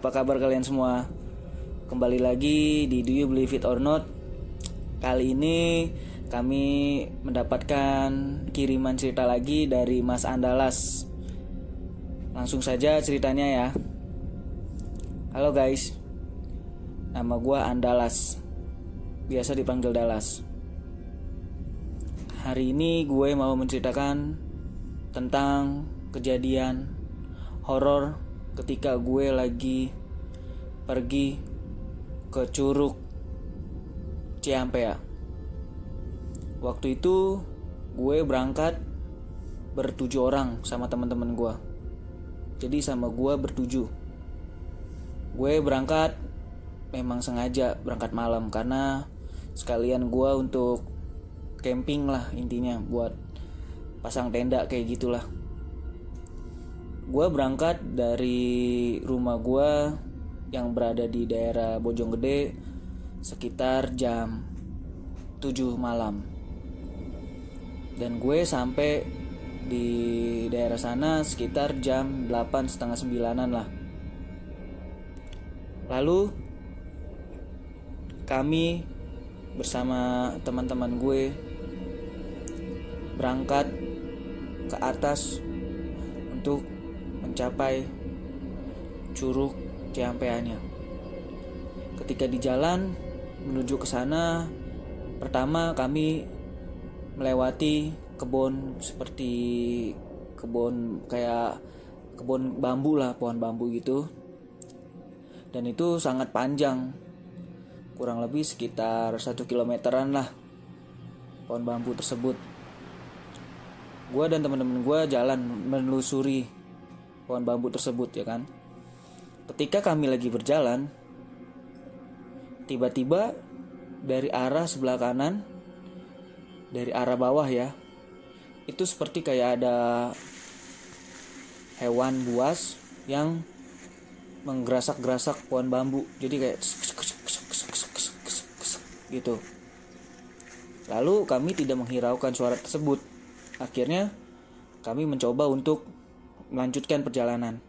apa kabar kalian semua? Kembali lagi di Do You Believe It or Not? Kali ini kami mendapatkan kiriman cerita lagi dari Mas Andalas. Langsung saja ceritanya ya. Halo guys. Nama gue Andalas. Biasa dipanggil Dalas. Hari ini gue mau menceritakan tentang kejadian horor ketika gue lagi pergi ke Curug Ciampea. Waktu itu gue berangkat bertujuh orang sama teman-teman gue. Jadi sama gue bertujuh. Gue berangkat memang sengaja berangkat malam karena sekalian gue untuk camping lah intinya buat pasang tenda kayak gitulah gue berangkat dari rumah gue yang berada di daerah Bojonggede sekitar jam 7 malam. Dan gue sampai di daerah sana sekitar jam 8 setengah sembilanan lah. Lalu kami bersama teman-teman gue berangkat ke atas untuk mencapai curug Ciampeanya. Ketika di jalan menuju ke sana, pertama kami melewati kebun seperti kebun kayak kebun bambu lah, pohon bambu gitu. Dan itu sangat panjang, kurang lebih sekitar satu kilometeran lah pohon bambu tersebut gue dan teman-teman gue jalan menelusuri pohon bambu tersebut ya kan ketika kami lagi berjalan tiba-tiba dari arah sebelah kanan dari arah bawah ya itu seperti kayak ada hewan buas yang menggerasak-gerasak pohon bambu jadi kayak gitu lalu kami tidak menghiraukan suara tersebut Akhirnya kami mencoba untuk melanjutkan perjalanan.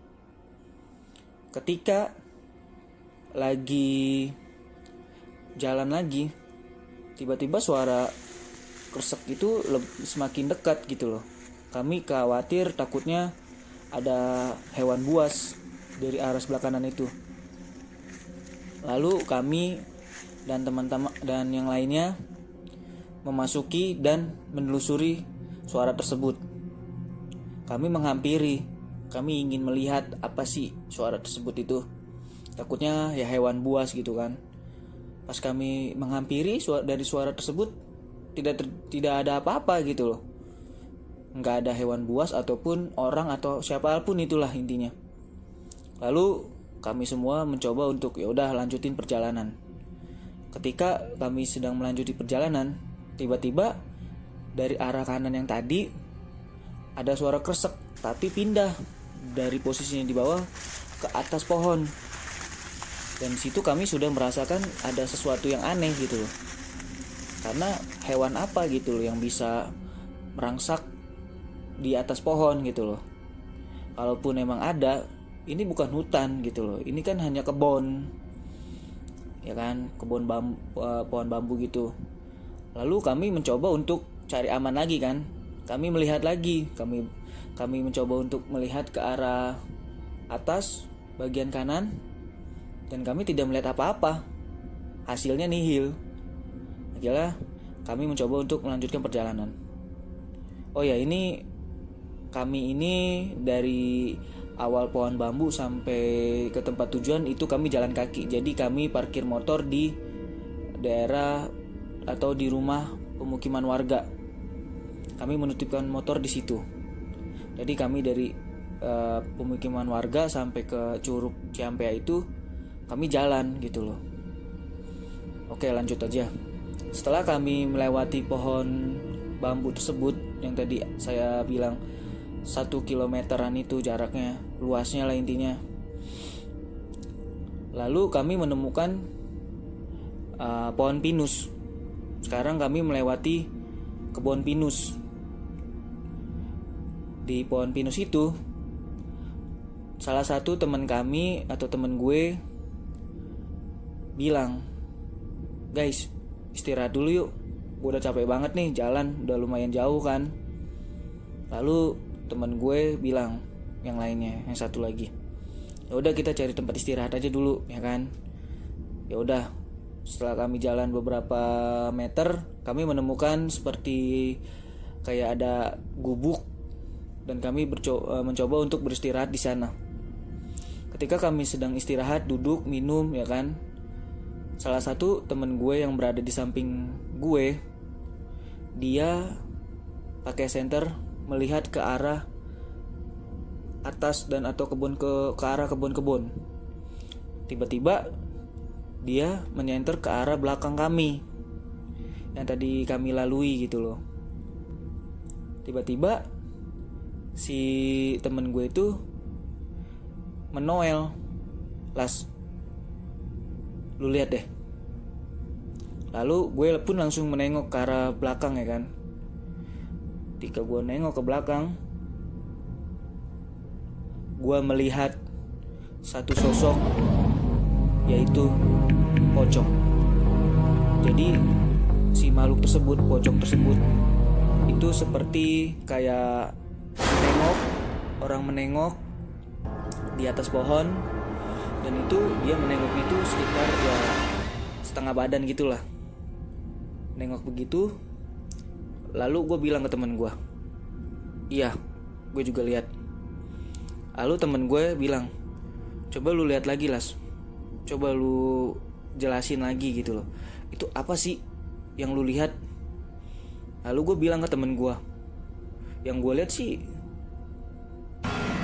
Ketika lagi jalan lagi, tiba-tiba suara kresek itu semakin dekat gitu loh. Kami khawatir takutnya ada hewan buas dari arah sebelah kanan itu. Lalu kami dan teman-teman dan yang lainnya memasuki dan menelusuri suara tersebut. Kami menghampiri, kami ingin melihat apa sih suara tersebut itu. Takutnya ya hewan buas gitu kan. Pas kami menghampiri dari suara tersebut tidak ter, tidak ada apa-apa gitu loh. Nggak ada hewan buas ataupun orang atau siapa pun itulah intinya. Lalu kami semua mencoba untuk ya udah lanjutin perjalanan. Ketika kami sedang melanjuti perjalanan, tiba-tiba dari arah kanan yang tadi ada suara kresek tapi pindah dari posisinya di bawah ke atas pohon. Dan situ kami sudah merasakan ada sesuatu yang aneh gitu loh. Karena hewan apa gitu loh yang bisa merangsak di atas pohon gitu loh. Kalaupun emang ada ini bukan hutan gitu loh. Ini kan hanya kebun ya kan? Kebun bambu, eh, pohon bambu gitu. Lalu kami mencoba untuk cari aman lagi kan? Kami melihat lagi kami kami mencoba untuk melihat ke arah atas bagian kanan dan kami tidak melihat apa-apa. Hasilnya nihil. Akhirnya kami mencoba untuk melanjutkan perjalanan. Oh ya ini kami ini dari awal pohon bambu sampai ke tempat tujuan itu kami jalan kaki. Jadi kami parkir motor di daerah atau di rumah pemukiman warga. Kami menutupkan motor di situ. Jadi kami dari uh, pemukiman warga sampai ke Curug Ciampea itu kami jalan gitu loh. Oke, lanjut aja. Setelah kami melewati pohon bambu tersebut yang tadi saya bilang satu kilometeran itu jaraknya, luasnya lah intinya. Lalu kami menemukan uh, pohon pinus. Sekarang kami melewati kebun pinus di pohon pinus itu. Salah satu teman kami atau teman gue bilang guys istirahat dulu yuk. Gue udah capek banget nih jalan udah lumayan jauh kan. Lalu teman gue bilang yang lainnya yang satu lagi ya udah kita cari tempat istirahat aja dulu ya kan? Ya udah setelah kami jalan beberapa meter kami menemukan seperti kayak ada gubuk dan kami berco- mencoba untuk beristirahat di sana ketika kami sedang istirahat duduk minum ya kan salah satu temen gue yang berada di samping gue dia pakai senter melihat ke arah atas dan atau kebun ke ke arah kebun-kebun. Tiba-tiba dia menyenter ke arah belakang kami yang tadi kami lalui gitu loh. Tiba-tiba si temen gue itu menoel las lu lihat deh Lalu gue pun langsung menengok ke arah belakang ya kan. Ketika gue nengok ke belakang, gue melihat satu sosok yaitu pocong. Jadi si makhluk tersebut, pocong tersebut itu seperti kayak menengok, orang menengok di atas pohon dan itu dia menengok itu sekitar ya setengah badan gitulah. Nengok begitu lalu gue bilang ke temen gue iya gue juga lihat. Lalu temen gue bilang coba lu lihat lagi las. Coba lu jelasin lagi gitu loh. Itu apa sih yang lu lihat? Lalu gue bilang ke temen gue yang gue lihat sih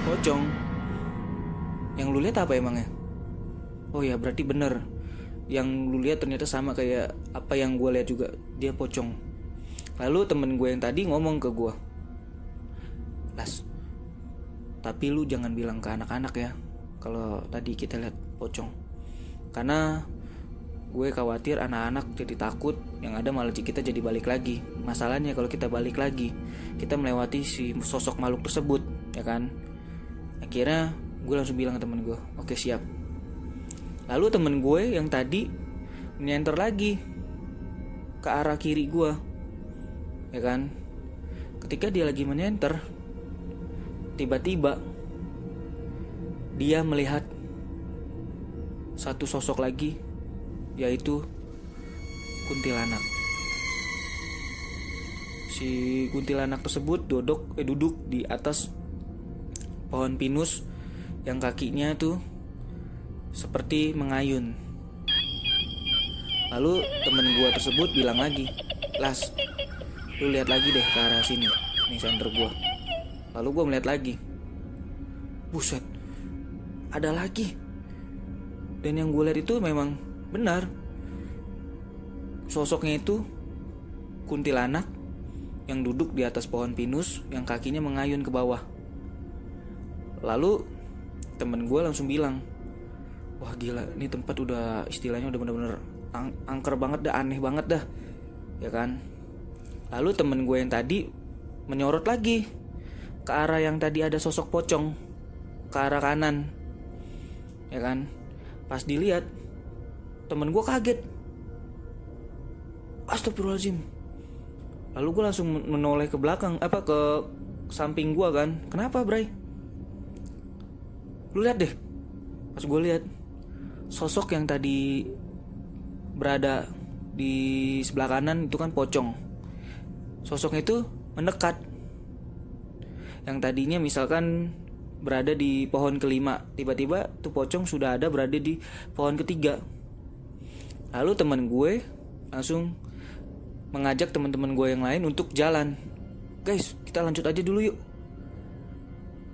pocong. Yang lu lihat apa emangnya? Oh ya berarti bener. Yang lu lihat ternyata sama kayak apa yang gue lihat juga. Dia pocong. Lalu temen gue yang tadi ngomong ke gue las tapi lu jangan bilang ke anak-anak ya kalau tadi kita lihat pocong. Karena gue khawatir anak-anak jadi takut yang ada malah kita jadi balik lagi. Masalahnya kalau kita balik lagi kita melewati si sosok makhluk tersebut ya kan akhirnya gue langsung bilang ke temen gue oke siap Lalu temen gue yang tadi menyenter lagi ke arah kiri gue, ya kan? Ketika dia lagi menyenter, tiba-tiba dia melihat satu sosok lagi, yaitu kuntilanak. Si kuntilanak tersebut duduk eh, duduk di atas pohon pinus yang kakinya tuh seperti mengayun. Lalu temen gue tersebut bilang lagi, Las, lu lihat lagi deh ke arah sini, nih center gue. Lalu gue melihat lagi, buset, ada lagi. Dan yang gue lihat itu memang benar. Sosoknya itu kuntilanak yang duduk di atas pohon pinus yang kakinya mengayun ke bawah. Lalu temen gue langsung bilang, wah gila ini tempat udah istilahnya udah bener-bener ang angker banget dah aneh banget dah. Ya kan? Lalu temen gue yang tadi menyorot lagi ke arah yang tadi ada sosok pocong ke arah kanan. Ya kan? Pas dilihat temen gue kaget. Astagfirullahaladzim. Lalu gue langsung menoleh ke belakang Apa ke samping gue kan? Kenapa Bray Lu lihat deh Pas gue lihat sosok yang tadi berada di sebelah kanan itu kan pocong. Sosoknya itu mendekat. Yang tadinya misalkan berada di pohon kelima, tiba-tiba tuh pocong sudah ada berada di pohon ketiga. Lalu teman gue langsung mengajak teman-teman gue yang lain untuk jalan. Guys, kita lanjut aja dulu yuk.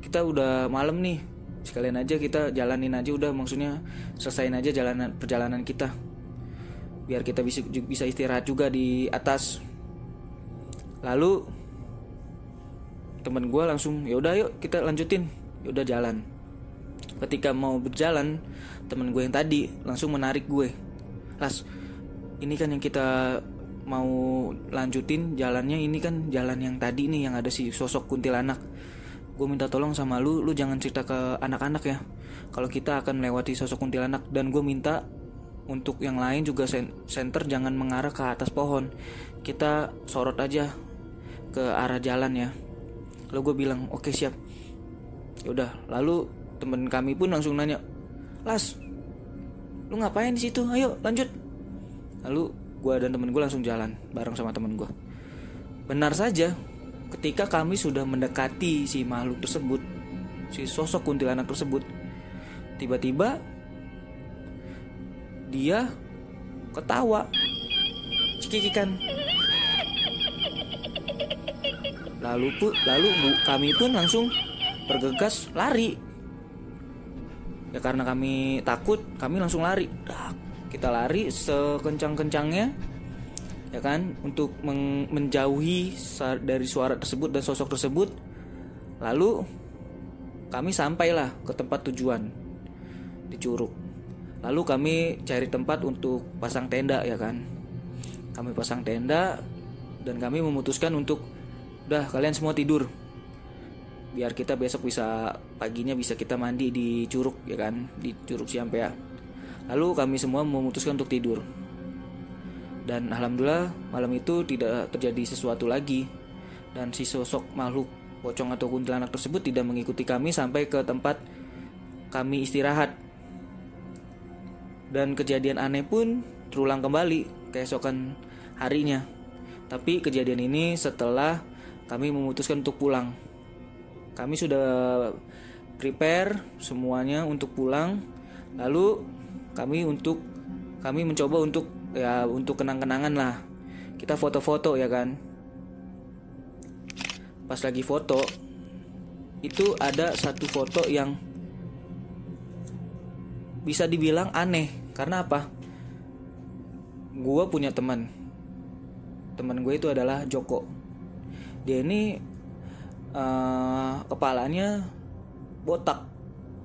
Kita udah malam nih, sekalian aja kita jalanin aja udah maksudnya selesaiin aja jalanan perjalanan kita. Biar kita bisa bisa istirahat juga di atas. Lalu teman gue langsung ya udah yuk kita lanjutin. Ya udah jalan. Ketika mau berjalan teman gue yang tadi langsung menarik gue. Las ini kan yang kita mau lanjutin jalannya ini kan jalan yang tadi nih yang ada si sosok kuntilanak gue minta tolong sama lu lu jangan cerita ke anak-anak ya. Kalau kita akan melewati sosok kuntilanak. Dan gue minta untuk yang lain juga center jangan mengarah ke atas pohon. Kita sorot aja ke arah jalan ya. Lalu gue bilang oke okay, siap yaudah lalu temen kami pun langsung nanya las lu ngapain di situ? Ayo lanjut. Lalu gue dan temen gue langsung jalan bareng sama temen gue benar saja ketika kami sudah mendekati si makhluk tersebut, si sosok kuntilanak tersebut, tiba-tiba dia ketawa, cekikikan. Lalu lalu bu, kami pun langsung bergegas lari. Ya karena kami takut, kami langsung lari. Kita lari sekencang-kencangnya ya kan? Untuk menjauhi dari suara tersebut dan sosok tersebut lalu kami sampailah ke tempat tujuan di Curug lalu kami cari tempat untuk pasang tenda ya kan? Kami pasang tenda dan kami memutuskan untuk udah kalian semua tidur. Biar kita besok bisa paginya bisa kita mandi di Curug ya kan? Di Curug Siampea. Lalu kami semua memutuskan untuk tidur dan alhamdulillah malam itu tidak terjadi sesuatu lagi. Dan si sosok makhluk pocong atau kuntilanak tersebut tidak mengikuti kami sampai ke tempat kami istirahat. Dan kejadian aneh pun terulang kembali keesokan harinya. Tapi kejadian ini setelah kami memutuskan untuk pulang. Kami sudah prepare semuanya untuk pulang. Lalu kami untuk kami mencoba untuk ya untuk kenang-kenangan lah. Kita foto-foto ya kan? Pas lagi foto itu ada satu foto yang bisa dibilang aneh. Karena apa? Gue punya teman. Teman gue itu adalah Joko. Dia ini uh, kepalanya botak.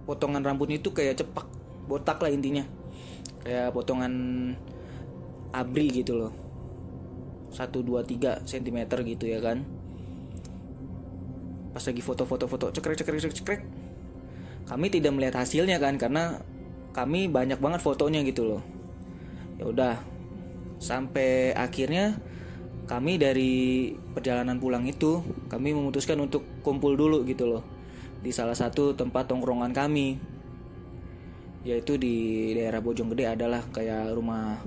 Potongan rambutnya itu kayak cepak. Botak lah intinya. Kayak potongan abri gitu loh. 1 2 3 cm gitu ya kan. Pas lagi foto-foto foto cekrek cekrek cekrek cekrek. Kami tidak melihat hasilnya kan karena kami banyak banget fotonya gitu loh. Ya udah sampai akhirnya kami dari perjalanan pulang itu kami memutuskan untuk kumpul dulu gitu loh. Di salah satu tempat tongkrongan kami yaitu di daerah Bojonggede adalah kayak rumah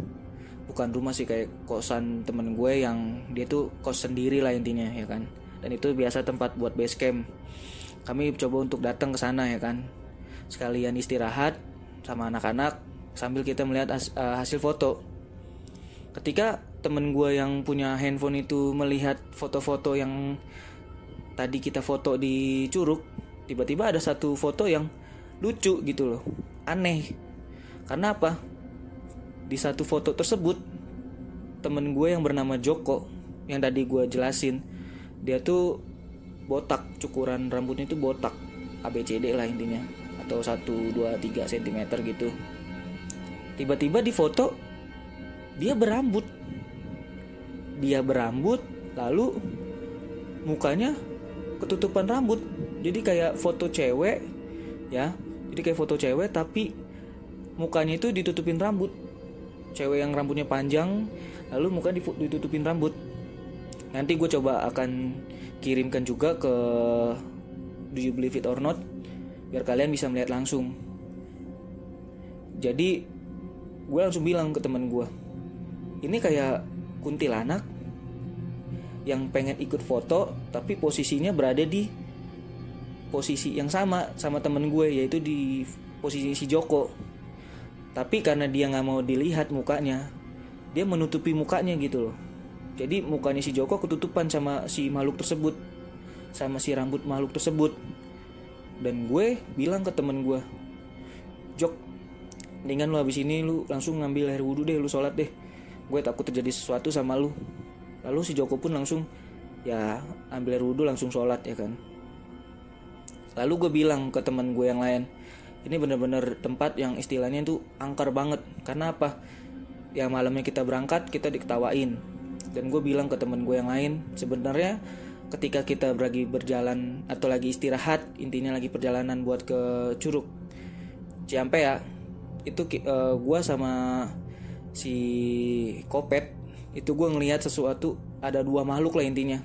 bukan rumah sih kayak kosan temen gue yang dia tuh kos sendiri lah intinya ya kan. Dan itu biasa tempat buat base camp. Kami coba untuk datang ke sana ya kan. Sekalian istirahat sama anak-anak sambil kita melihat uh, hasil foto. Ketika temen gue yang punya handphone itu melihat foto-foto yang tadi kita foto di curug tiba-tiba ada satu foto yang lucu gitu loh. Aneh. Karena apa di satu foto tersebut temen gue yang bernama Joko yang tadi gue jelasin dia tuh botak cukuran rambutnya itu botak ABCD lah intinya atau 1 2 3 cm gitu. Tiba-tiba di foto dia berambut. Dia berambut lalu mukanya ketutupan rambut. Jadi kayak foto cewek ya jadi kayak foto cewek tapi mukanya itu ditutupin rambut cewek yang rambutnya panjang lalu muka ditutupin rambut. Nanti gue coba akan kirimkan juga ke Do You Believe It or Not biar kalian bisa melihat langsung. Jadi gue langsung bilang ke teman gue ini kayak kuntilanak yang pengen ikut foto tapi posisinya berada di posisi yang sama sama temen gue yaitu di posisi si Joko tapi karena dia nggak mau dilihat mukanya dia menutupi mukanya gitu loh. Jadi mukanya si Joko ketutupan sama si makhluk tersebut sama si rambut makhluk tersebut. Dan gue bilang ke temen gue Jok dengan lu habis ini lu langsung ngambil air wudhu deh lu sholat deh. Gue takut terjadi sesuatu sama lu. Lalu si Joko pun langsung ya ambil air wudhu langsung sholat ya kan. Lalu gue bilang ke teman gue yang lain ini benar-benar tempat yang istilahnya itu angker banget. Karena apa? Ya malamnya kita berangkat kita diketawain. Dan gue bilang ke temen gue yang lain sebenarnya ketika kita lagi berjalan atau lagi istirahat intinya lagi perjalanan buat ke Curug Ciampe ya itu uh, gue sama si Kopet itu gue ngelihat sesuatu ada dua makhluk lah intinya.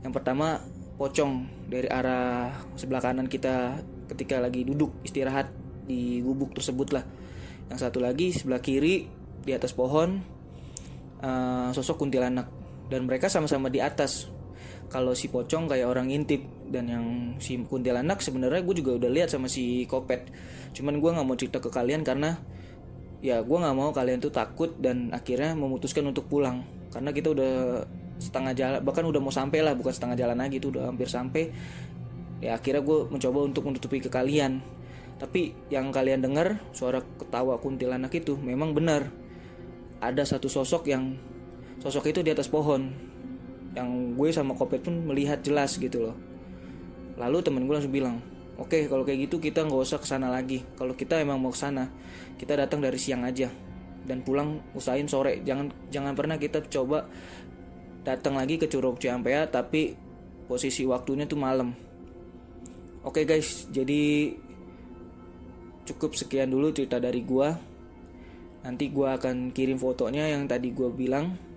Yang pertama pocong dari arah sebelah kanan kita ketika lagi duduk istirahat di gubuk tersebut lah. Yang satu lagi sebelah kiri di atas pohon uh, sosok kuntilanak. Dan mereka sama-sama di atas. Kalau si pocong kayak orang intip dan yang si kuntilanak sebenarnya gue juga udah lihat sama si kopet. Cuman gue nggak mau cerita ke kalian karena ya gue nggak mau kalian tuh takut dan akhirnya memutuskan untuk pulang. Karena kita udah setengah jalan bahkan udah mau sampai lah bukan setengah jalan lagi tuh udah hampir sampai ya akhirnya gue mencoba untuk menutupi ke kalian tapi yang kalian dengar suara ketawa kuntilanak itu memang benar. Ada satu sosok yang sosok itu di atas pohon. Yang gue sama Kopet pun melihat jelas gitu loh. Lalu temen gue langsung bilang oke okay, kalau kayak gitu kita nggak usah ke sana lagi. Kalau kita emang mau ke sana kita datang dari siang aja. Dan pulang usahain sore. Jangan jangan pernah kita coba datang lagi ke Curug Ciampea tapi posisi waktunya tuh malam oke okay guys jadi cukup sekian dulu cerita dari gua. Nanti gua akan kirim fotonya yang tadi gua bilang.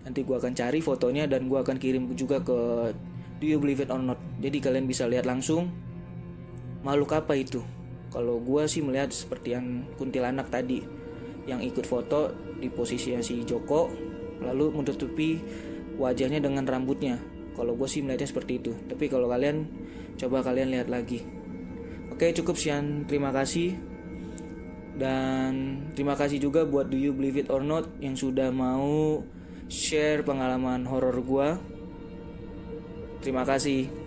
Nanti gue akan cari fotonya dan gue akan kirim juga ke Do You Believe It or Not? Jadi kalian bisa lihat langsung makhluk apa itu? Kalau gue sih melihat seperti yang kuntilanak tadi yang ikut foto di posisi si Joko lalu menutupi wajahnya dengan rambutnya. Kalau gue sih melihatnya seperti itu. Tapi kalau kalian coba kalian lihat lagi oke cukup sekian terima kasih dan terima kasih juga buat Do You Believe It or Not yang sudah mau share pengalaman horor gua. Terima kasih.